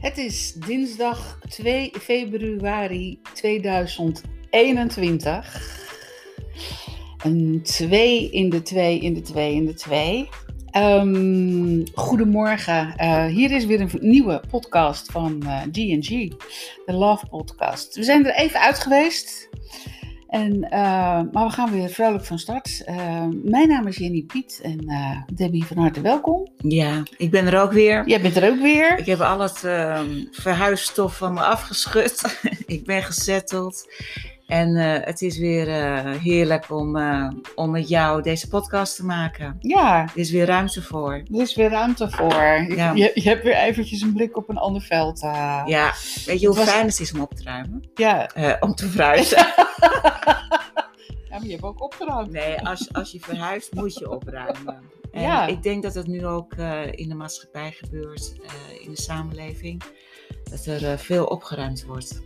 Het is dinsdag 2 februari 2021. Een 2 in de 2 in de 2 in de 2. Um, goedemorgen. Uh, hier is weer een nieuwe podcast van uh, G&G, de Love Podcast. We zijn er even uit geweest. En, uh, maar we gaan weer vrolijk van start. Uh, mijn naam is Jenny Piet en uh, Debbie van harte welkom. Ja, ik ben er ook weer. Jij bent er ook weer. Ik heb al het ehm, verhuisstof van me afgeschud. ik ben gezetteld. En het is weer heerlijk om, om met jou deze podcast te maken. Ja. Er is weer ruimte voor. Er is weer ruimte voor. Ja. Je, je hebt weer eventjes een blik op een ander veld. Ja, weet je hoe was... fijn het is om op te ruimen? Ja. om te verhuizen. Ja, maar je hebt ook opgeruimd. Nee, als, als je verhuist moet je opruimen. En ja. ik denk dat het nu ook uh, in de maatschappij gebeurt, uh, in de samenleving, dat er uh, veel opgeruimd wordt.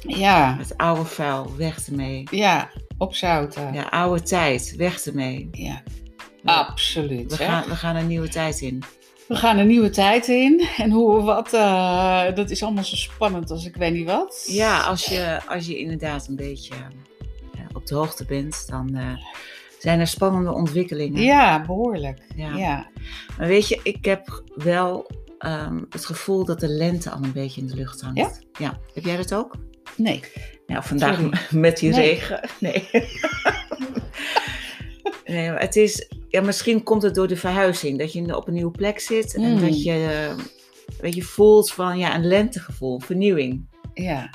Ja. Het oude vuil, weg ermee. Ja, opzouten. Ja, oude tijd, weg ermee. Ja, ja. absoluut. We gaan, we gaan een nieuwe tijd in. We gaan een nieuwe tijd in. En hoe wat, dat is allemaal zo spannend als ik weet niet wat. Ja, als je, als je inderdaad een beetje op de hoogte bent, dan uh, zijn er spannende ontwikkelingen. Ja, behoorlijk. Ja. ja. Maar weet je, ik heb wel um, het gevoel dat de lente al een beetje in de lucht hangt. Ja? Ja. Heb jij dat ook? Nee. Nou, vandaag Sorry. met die nee. regen. Nee. nee, maar het is, ja, misschien komt het door de verhuizing, dat je op een nieuwe plek zit en Mm. dat je, weet je voelt van ja, een lentegevoel, vernieuwing. Ja.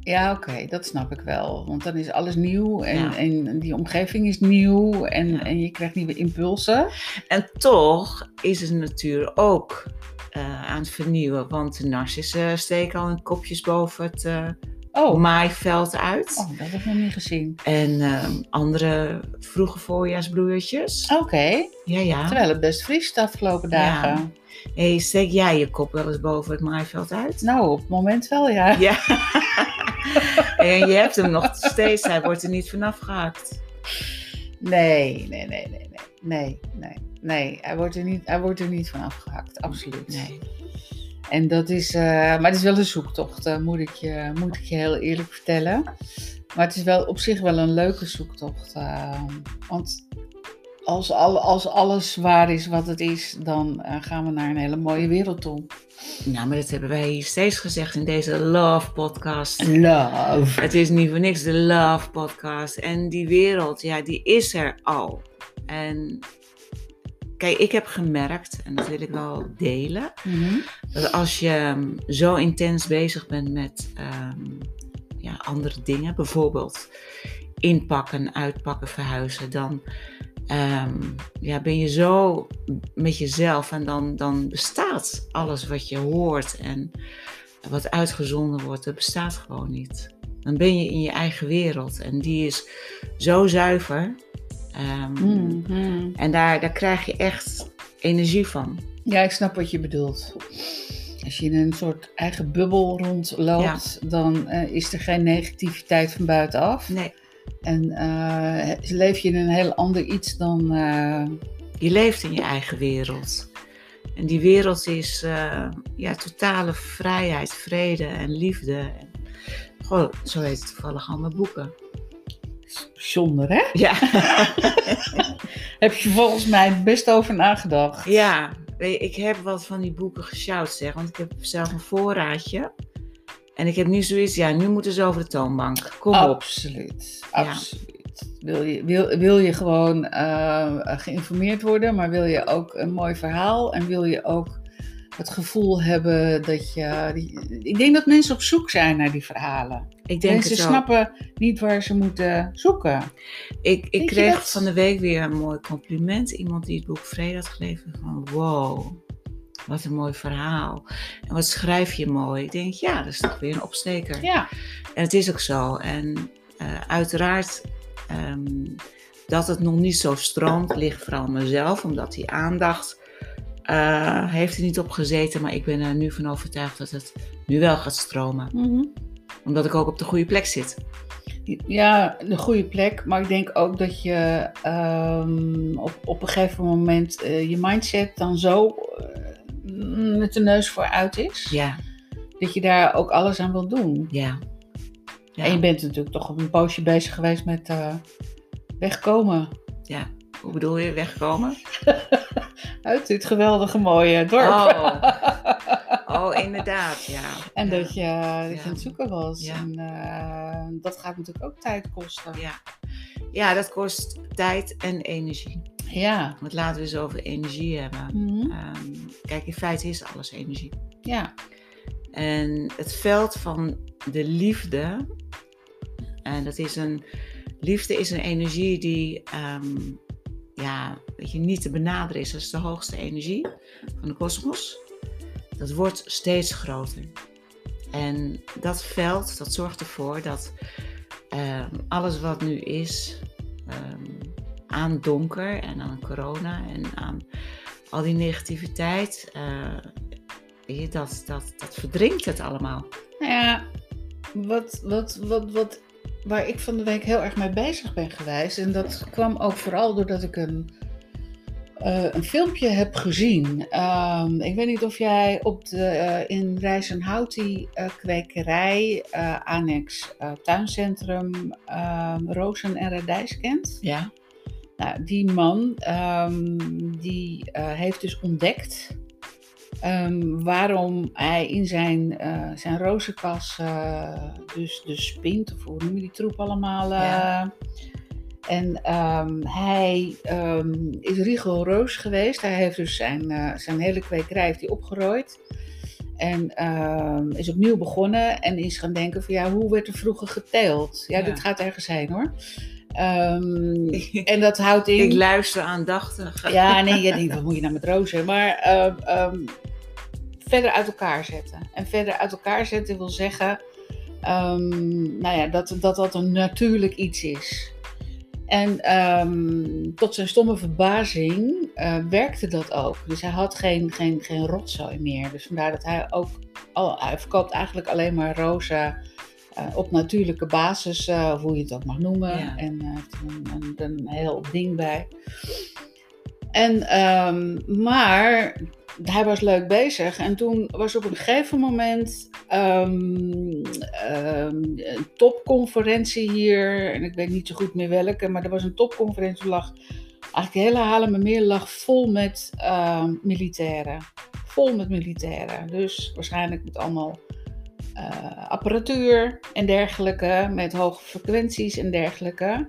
Ja, oké, dat snap ik wel. Want dan is alles nieuw en, Ja. en die omgeving is nieuw en, Ja. en je krijgt nieuwe impulsen. En toch is het natuur ook eh, aan het vernieuwen, want de narcissen steken al hun kopjes boven het eh, Oh, maaiveld uit. oh, dat heb ik nog niet gezien. En ehm, andere vroege voorjaarsbloeiertjes. Oké, Ja, ja. terwijl het best vries is de afgelopen dagen. Hey, steek jij je kop wel eens boven het maaiveld uit? Nou, op het moment wel, ja. Ja. en je hebt hem nog steeds, hij wordt er niet vanaf gehakt. Nee, nee, nee, nee, nee. Nee, nee, nee. Hij wordt er niet, hij wordt er niet van afgehakt, absoluut. Nee. En dat is, eh, maar het is wel een zoektocht, eh, moet, ik je, moet ik je heel eerlijk vertellen. Maar het is wel op zich wel een leuke zoektocht. eh, want als, al, als alles waar is wat het is, dan gaan we naar een hele mooie wereld toe. Nou, maar dat hebben wij hier steeds gezegd in deze Love Podcast. Love. Het is niet voor niks de Love Podcast. En die wereld, ja, die is er al. En kijk, ik heb gemerkt, en dat wil ik wel delen, Mhm. dat als je ehm, zo intens bezig bent met ehm, ja, andere dingen, bijvoorbeeld inpakken, uitpakken, verhuizen, dan ehm, ja, ben je zo met jezelf en dan, dan bestaat alles wat je hoort en wat uitgezonden wordt, dat bestaat gewoon niet. Dan ben je in je eigen wereld en die is zo zuiver. Ehm, Mhm. En daar, daar krijg je echt energie van. Ja, ik snap wat je bedoelt. Als je in een soort eigen bubbel rondloopt, dan eh, is er geen negativiteit van buitenaf. Nee, En eh, leef je in een heel ander iets dan. eh, je leeft in je eigen wereld. En die wereld is ja, totale vrijheid, vrede en liefde. En, goh, zo heet het toevallig al mijn boeken. Bijzonder, hè? Ja, Heb je volgens mij best over nagedacht. ja. Ik heb wat van die boeken gesjouwd, zeg. Want ik heb zelf een voorraadje. En ik heb nu zoiets, ja, nu moeten ze over de toonbank. Kom op. Absoluut, absoluut. Wil, je, wil, wil je gewoon eh, geïnformeerd worden, maar wil je ook een mooi verhaal en wil je ook het gevoel hebben dat je. ik denk dat mensen op zoek zijn naar die verhalen. Ik denk mensen snappen niet waar ze moeten zoeken. Ik, ik kreeg van de week weer een mooi compliment. Iemand die het boek Vrede had gelezen. Van wow, wat een mooi verhaal. En wat schrijf je mooi. Ik denk, ja, dat is toch weer een opsteker. Ja, En het is ook zo. En eh, uiteraard ehm, dat het nog niet zo stroomt, ligt vooral aan mezelf. Omdat die aandacht eh, heeft er niet op gezeten. Maar ik ben er nu van overtuigd dat het nu wel gaat stromen. Mhm. Omdat ik ook op de goede plek zit. ja, de goede plek. Maar ik denk ook dat je ehm, op, op een gegeven moment eh, je mindset dan zo eh, met de neus vooruit is. Ja, dat je daar ook alles aan wil doen. Ja. Ja. En je bent natuurlijk toch een poosje bezig geweest met wegkomen ja. Hoe bedoel je, wegkomen? uit dit geweldige mooie dorp. Oh, oh inderdaad, ja. En Ja. dat je, dat je Ja. aan het zoeken was. Ja. En eh, dat gaat natuurlijk ook tijd kosten. Ja. ja, dat kost tijd en energie. Ja. Want laten we eens over energie hebben. Mhm. Ehm, kijk, in feite is alles energie. Ja. En het veld van de liefde, en dat is een, liefde is een energie die, ehm, ja, weet je, niet te benaderen is. Is de hoogste energie van de kosmos. Dat wordt steeds groter. En dat veld, dat zorgt ervoor dat ehm, alles wat nu is, ehm, aan donker en aan corona en aan al die negativiteit, eh, dat, dat verdrinkt het allemaal. Nou ja, wat, wat, wat, wat, waar ik van de week heel erg mee bezig ben geweest. En dat kwam ook vooral doordat ik een, eh, een filmpje heb gezien. Ehm, ik weet niet of jij op de, eh, in eh, kwekerij, annex tuincentrum ehm, Rozen en Radijs kent. Ja. Nou, die man ehm, die heeft dus ontdekt ehm, waarom hij in zijn, eh, zijn rozenkas eh, dus, dus spint, of hoe noem je die troep allemaal. eh. Ja. En ehm, hij ehm, is rigoureus geweest. Hij heeft dus zijn, zijn hele kwekerij heeft hij opgerooid. En is opnieuw begonnen en is gaan denken van ja, hoe werd er vroeger geteeld? Ja, Ja. dit gaat ergens heen hoor. En dat houdt in. Ik luister aandachtig. Ja, nee, je denkt, wat moet je nou met rozen? Maar verder uit elkaar zetten. En verder uit elkaar zetten wil zeggen ehm, nou ja, dat, dat dat een natuurlijk iets is. En ehm, tot zijn stomme verbazing eh, werkte dat ook. Dus hij had geen, geen, geen rotzooi meer. Dus vandaar dat hij ook, al, hij verkoopt eigenlijk alleen maar rozen eh, op natuurlijke basis, eh, of hoe je het ook mag noemen. Ja. En heeft een, een, een heel ding bij. En, ehm, maar hij was leuk bezig. En toen was op een gegeven moment ehm, ehm, een topconferentie hier. En ik weet niet zo goed meer welke, maar er was een topconferentie. Lag, eigenlijk de hele Haarlemmermeer lag vol met militairen. Vol met militairen. Dus waarschijnlijk met allemaal eh, apparatuur en dergelijke. Met hoge frequenties en dergelijke.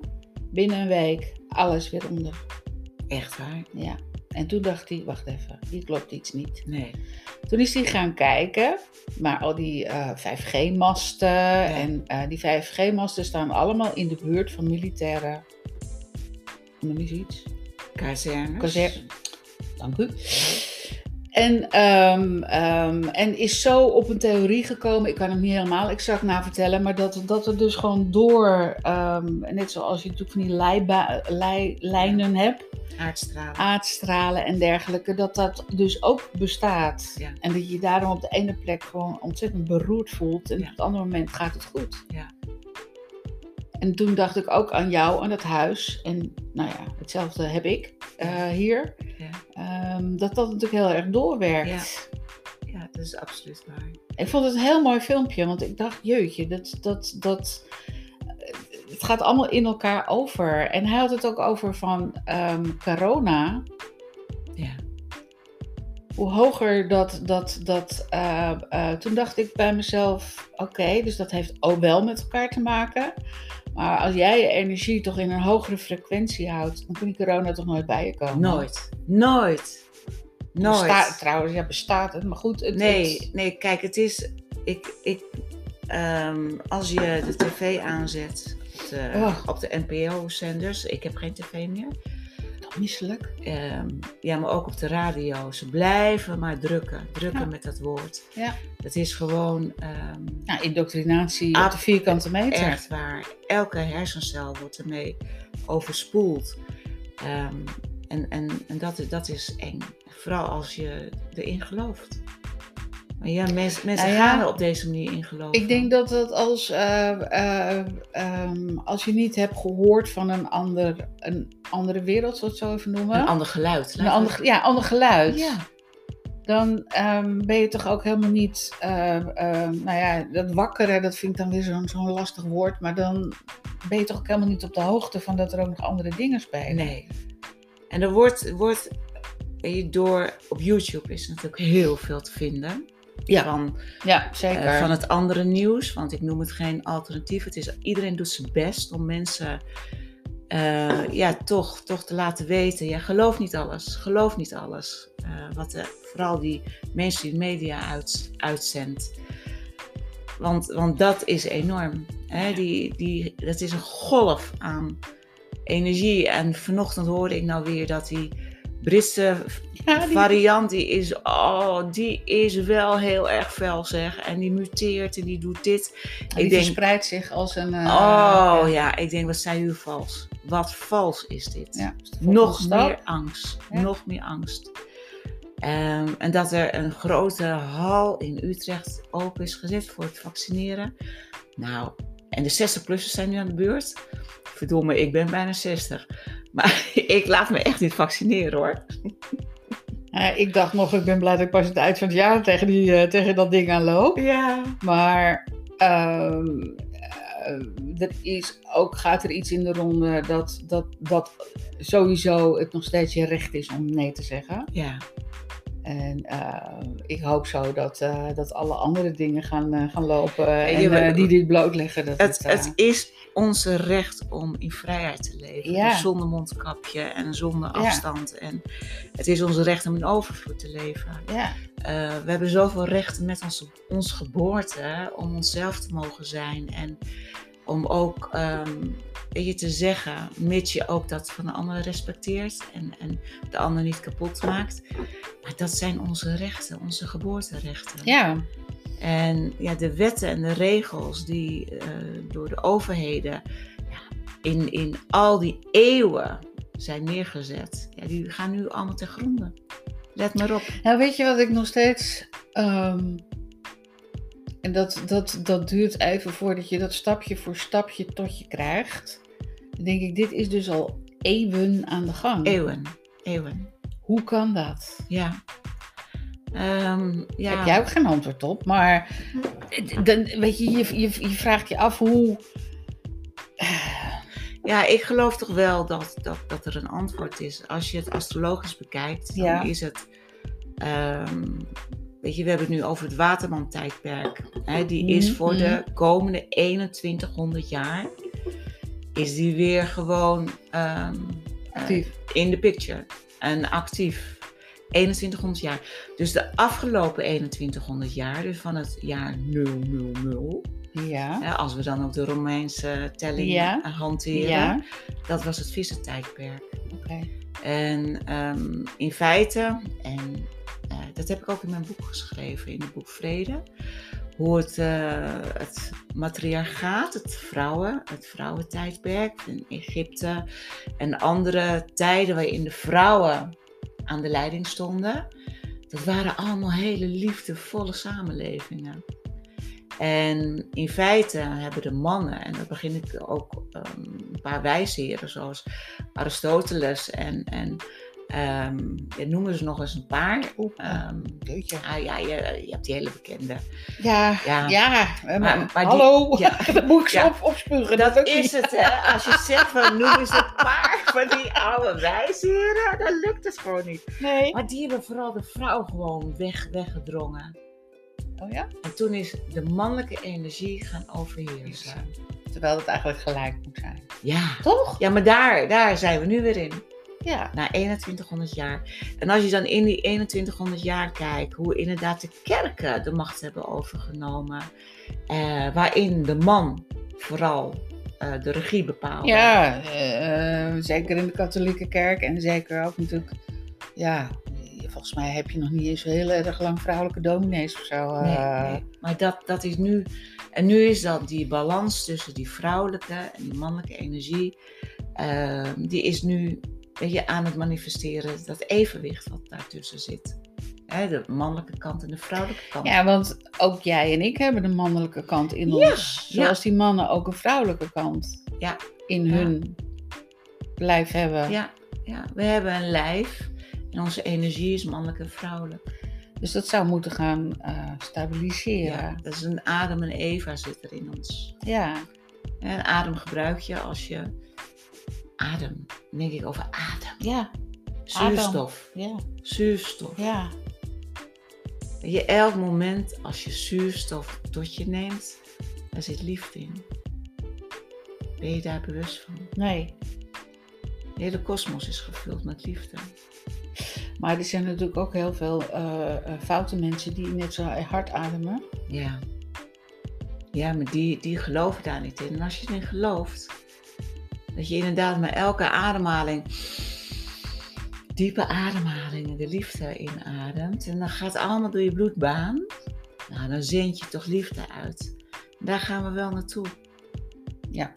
Binnen een week alles weer onder. Echt waar? Ja. En toen dacht hij, wacht even, hier klopt iets niet. Nee. Toen is hij gaan kijken, maar al die eh, 5G-masten en eh, die 5G-masten staan allemaal in de buurt van militaire, noem eens iets, Kazernes. Kazer- dank u. En, ehm, ehm, en is zo op een theorie gekomen, ik kan hem niet helemaal exact na vertellen, maar dat, dat er dus gewoon door, ehm, net zoals je natuurlijk van die leiba- lei- lijnen hebt, Aardstralen. aardstralen en dergelijke, dat dat dus ook bestaat. Ja. En dat je je daarom op de ene plek gewoon ontzettend beroerd voelt en Ja. op het andere moment gaat het goed. Ja. En toen dacht ik ook aan jou, aan het huis. En nou ja, hetzelfde heb ik eh, hier. Ja. Ehm, dat dat natuurlijk heel erg doorwerkt. ja, dat is absoluut waar. Ik vond het een heel mooi filmpje, want ik dacht, jeetje, dat, dat, dat, eh, het gaat allemaal in elkaar over. En hij had het ook over van ehm, corona. Ja. hoe hoger dat, dat, dat eh, eh, toen dacht ik bij mezelf, oké, dus dat heeft ook wel met elkaar te maken. Maar als jij je energie toch in een hogere frequentie houdt, dan kan die corona toch nooit bij je komen. Nooit. Nooit. Nooit. Besta- trouwens, ja, bestaat het, maar goed. Het, Nee, het- nee, kijk, het is. Ik, ik, ehm, als je de tv aanzet op de, Oh. op de NPO-zenders, ik heb geen tv meer. toch misselijk. Ehm, ja, maar ook op de radio. Ze blijven maar drukken. Drukken Ja. met dat woord. Ja. Het is gewoon ehm, Nou, indoctrinatie op de vierkante meter. echt waar. Elke hersencel wordt ermee overspoeld. Ehm, en en, en dat, dat is eng. Vooral als je erin gelooft. Maar ja, mens- mensen Nou ja, gaan er op deze manier in geloven. Ik denk dat het als, eh, eh, ehm, als je niet hebt gehoord van een, ander, een andere wereld, ik het zo even noemen. Een ander geluid. Een ander, ja, ander geluid. Ja. dan ehm, ben je toch ook helemaal niet, eh, eh, nou ja, dat wakkeren, dat vind ik dan weer zo'n zo'n lastig woord, maar dan ben je toch ook helemaal niet op de hoogte van dat er ook nog andere dingen spelen. Nee. En er wordt, wordt door, op YouTube is natuurlijk heel veel te vinden. Ja. Van, Ja, zeker. eh, van het andere nieuws, want ik noem het geen alternatief. Het is, iedereen doet zijn best om mensen eh, ja, toch, toch te laten weten. Ja, geloof niet alles. Geloof niet alles. Eh, wat de, vooral die mensen die de media uit, uitzendt. Want, want dat is enorm. Hè? Die, die, dat is een golf aan energie. En vanochtend hoorde ik nou weer dat die Britse Ja, die- variant, die is, oh, die is wel heel erg fel zeg. En die muteert en die doet dit. die ik denk, verspreidt zich als een... eh, oh ja, ik denk, wat zijn jullie vals? Wat vals is dit? ja, is Nog stap. meer angst. Ja. Nog meer angst. En dat er een grote hal in Utrecht open is gezet voor het vaccineren. Nou, en de 60-plussers zijn nu aan de beurt. Verdomme, ik ben bijna 60. Maar ik laat me echt niet vaccineren hoor. Ik dacht nog, ik ben blij dat ik pas het eind van het jaar tegen, die, eh, tegen dat ding aan loop. Ja. Maar eh, er is ook, gaat er iets in de ronde dat, dat, dat sowieso het nog steeds je recht is om nee te zeggen. Ja, En eh, ik hoop zo dat, eh, dat alle andere dingen gaan, eh, gaan lopen en die dit blootleggen. Dat het, het, het is onze recht om in vrijheid te leven. Ja. Dus zonder mondkapje en zonder afstand. En het is ons recht om in overvloed te leven. ja, we hebben zoveel rechten met onze, ons geboorte om onszelf te mogen zijn. En om ook weet je, te zeggen, mits je ook dat van de ander respecteert en, en de ander niet kapot maakt. Maar dat zijn onze rechten, onze geboorterechten. ja, En ja, de wetten en de regels die eh, door de overheden ja, in, in al die eeuwen zijn neergezet, ja, die gaan nu allemaal ten gronde. Let maar op. Nou, weet je wat ik nog steeds. ehm, en dat, dat, dat duurt even voordat je dat stapje voor stapje tot je krijgt. Dan denk ik, dit is dus al eeuwen aan de gang. Eeuwen, eeuwen. Hoe kan dat? Ja. Ehm, ja. Heb jij ook geen antwoord op, maar dan, weet je, je, je, je vraagt je af hoe. ja, ik geloof toch wel dat, dat, dat er een antwoord is. Als je het astrologisch bekijkt, dan Ja. is het. ehm, weet je, we hebben het nu over het Waterman-tijdperk. Hè, die is Mhm, voor de komende 2100 jaar. Is die weer gewoon ehm, eh, Actief. in de picture en actief. 2100 jaar. Dus de afgelopen 2100 jaar, dus van het jaar 000, Ja. hè, als we dan ook de Romeinse telling Ja. hanteren, Ja. dat was het vissentijdperk. Oké. En ehm, in feite, en eh, dat heb ik ook in mijn boek geschreven, in het boek Vrede, hoe het, eh, het matriarchaat, het vrouwen, het vrouwentijdperk in Egypte en andere tijden waarin de vrouwen aan de leiding stonden, dat waren allemaal hele liefdevolle samenlevingen. En in feite hebben de mannen, en dat begin ik ook ehm, een paar wijsheren zoals Aristoteles en, en ehm, ja, noemen ze nog eens een paar. Oeh, Ehm, jeetje. ah, ja, je, je hebt die hele bekende. Ja, Ja. ja. eh, Maar- maar, maar die- hallo, ja. dat moet ik Ja. op, opspugen. Dat ook is het, hè? Als je zegt van noem eens een paar van die oude wijsheren, dan lukt het gewoon niet. Nee. Maar die hebben vooral de vrouw gewoon weg, weggedrongen. Oh ja? En toen is de mannelijke energie gaan overheersen. Terwijl het eigenlijk gelijk moet zijn. Ja. Toch? Ja, maar daar, daar zijn we nu weer in. Ja. Na 2100 jaar. En als je dan in die 2100 jaar kijkt, hoe inderdaad de kerken de macht hebben overgenomen. eh, waarin de man vooral eh, de regie bepaalde. Ja, eh, eh, zeker in de katholieke kerk en zeker ook natuurlijk, ja, volgens mij heb je nog niet eens heel erg lang vrouwelijke dominees of zo. Nee, eh. nee. Maar dat, dat is nu. En nu is dat die balans tussen die vrouwelijke en die mannelijke energie. die is nu weet je, aan het manifesteren. Dat evenwicht wat daartussen zit. Hè, de mannelijke kant en de vrouwelijke kant. Ja, want ook jij en ik hebben de mannelijke kant in Ja, ons. Zoals die mannen ook een vrouwelijke kant Ja. in hun lijf hebben. Ja, ja, we hebben een lijf en onze energie is mannelijk en vrouwelijk. Dus dat zou moeten gaan eh, stabiliseren. Ja, dat is een Adam en Eva zit er in ons. Ja. En adem gebruik je als je adem. Dan denk ik over adem. Ja. Zuurstof. Ja. Zuurstof. Ja. Je elk moment als je zuurstof tot je neemt, daar zit liefde in. Ben je daar bewust van? Nee. De hele kosmos is gevuld met liefde. Maar er zijn natuurlijk ook heel veel uh, foute mensen die net zo hard ademen. Ja. Ja, maar die, die geloven daar niet in. En als je erin gelooft, dat je inderdaad met elke ademhaling, diepe ademhalingen, de liefde inademt. En dan gaat allemaal door je bloedbaan. Nou, dan zend je toch liefde uit. Daar gaan we wel naartoe. Ja.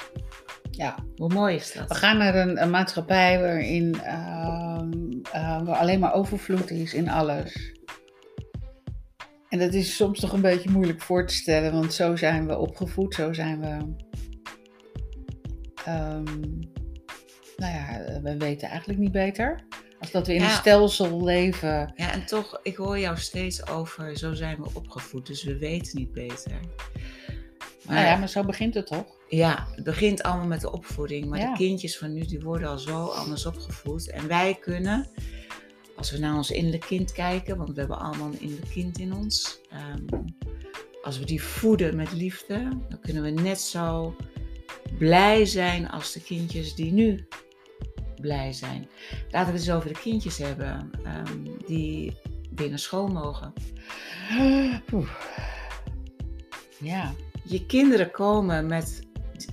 Ja. Hoe mooi is dat? We gaan naar een, maatschappij waarin uh, waar alleen maar overvloed is in alles. En dat is soms toch een beetje moeilijk voor te stellen, want zo zijn we opgevoed, zo zijn we. Um, nou ja, we weten eigenlijk niet beter. Als dat we in Ja. een stelsel leven. Ja, en toch, ik hoor jou steeds over, zo zijn we opgevoed, dus we weten niet beter. Maar, Nou ja, maar zo begint het toch? ja, het begint allemaal met de opvoeding, maar Ja. de kindjes van nu, die worden al zo anders opgevoed. En wij kunnen, als we naar ons innerlijk kind kijken, want we hebben allemaal een innerlijk kind in ons. ehm, als we die voeden met liefde, dan kunnen we net zo blij zijn als de kindjes die nu blij zijn. Laten we het eens over de kindjes hebben ehm, die naar school mogen. Oeh. Ja. Je kinderen komen met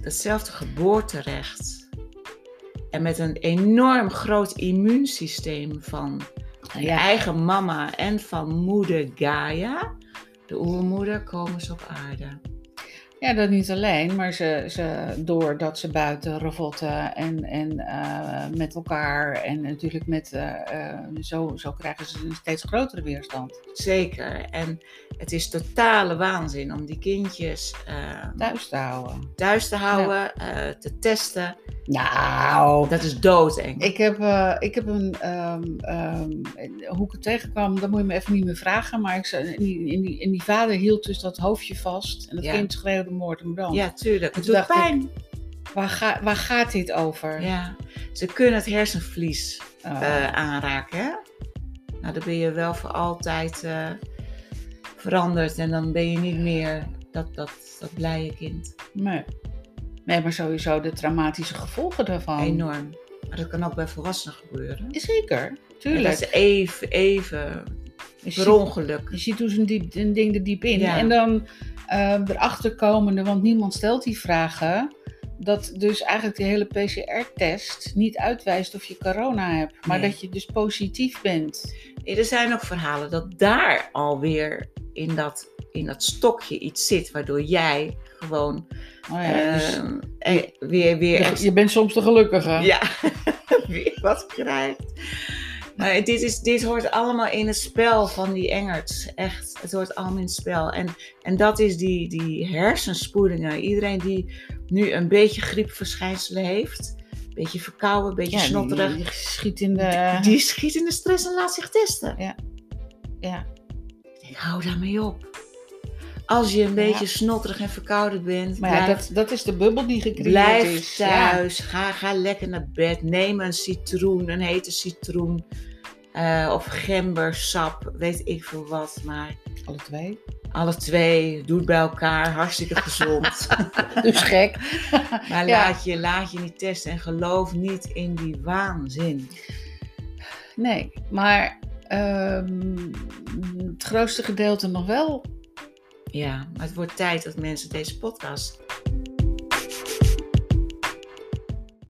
hetzelfde geboorterecht en met een enorm groot immuunsysteem van je eigen mama en van moeder Gaia, de oermoeder, komen ze op aarde. Ja, dat niet alleen, maar ze, ze, doordat ze buiten ravotten en, en eh, met elkaar en natuurlijk met, eh, eh, zo, zo krijgen ze een steeds grotere weerstand. Zeker. En het is totale waanzin om die kindjes eh, Thuis te houden. thuis te houden, te testen. Nou, Dat is doodeng. ik heb, ik heb een, ehm, ehm, hoe ik het tegenkwam, dat moet je me even niet meer vragen, maar ik, in die, in die, in die vader hield dus dat hoofdje vast en dat Ja. kind schreeuwde moord en brand. Ja, tuurlijk. Het doet ik- pijn. Waar, ga, waar gaat dit over? Ja. Ze kunnen het hersenvlies Oh. eh, aanraken. Hè? Nou, dan ben je wel voor altijd eh, veranderd en dan ben je niet meer dat, dat, dat blije kind. Nee. nee, maar sowieso de traumatische gevolgen daarvan. Enorm. Maar dat kan ook bij volwassenen gebeuren. Zeker, tuurlijk. dat is even, even per ongeluk. je ziet dus een, diep, een ding er diep in. Ja. En dan erachter komende, want niemand stelt die vragen, dat dus eigenlijk de hele PCR-test niet uitwijst of je corona hebt, maar Nee. dat je dus positief bent. Nee, Er zijn ook verhalen dat daar alweer in dat, in dat stokje iets zit, waardoor jij gewoon Oh ja, dus ehm, eh, weer, weer je bent soms de gelukkige. Ja, weer wat krijgt. Maar dit, is, dit hoort allemaal in het spel van die Engerts. Echt, het hoort allemaal in het spel. En, en dat is die, die hersenspoelingen. Iedereen die nu een beetje griepverschijnselen heeft, een beetje verkouden, een beetje Ja, die- snotterig, die schiet in de... die schiet in de stress en laat zich testen. ja. Ik denk, hou daarmee op. Als je een beetje snotterig en verkouden bent, Maar ja, blijf, dat, dat is de bubbel die gecreëerd Blijf is. Ja. thuis, ga, ga lekker naar bed. Neem een citroen, een hete citroen. eh, of gembersap, weet ik veel wat. Maar Alle twee. alle twee, doe het bij elkaar, hartstikke gezond. Dus gek. maar laat, je, laat je niet testen en geloof niet in die waanzin. Nee, maar ehm, het grootste gedeelte nog wel. Ja, maar het wordt tijd dat mensen deze podcast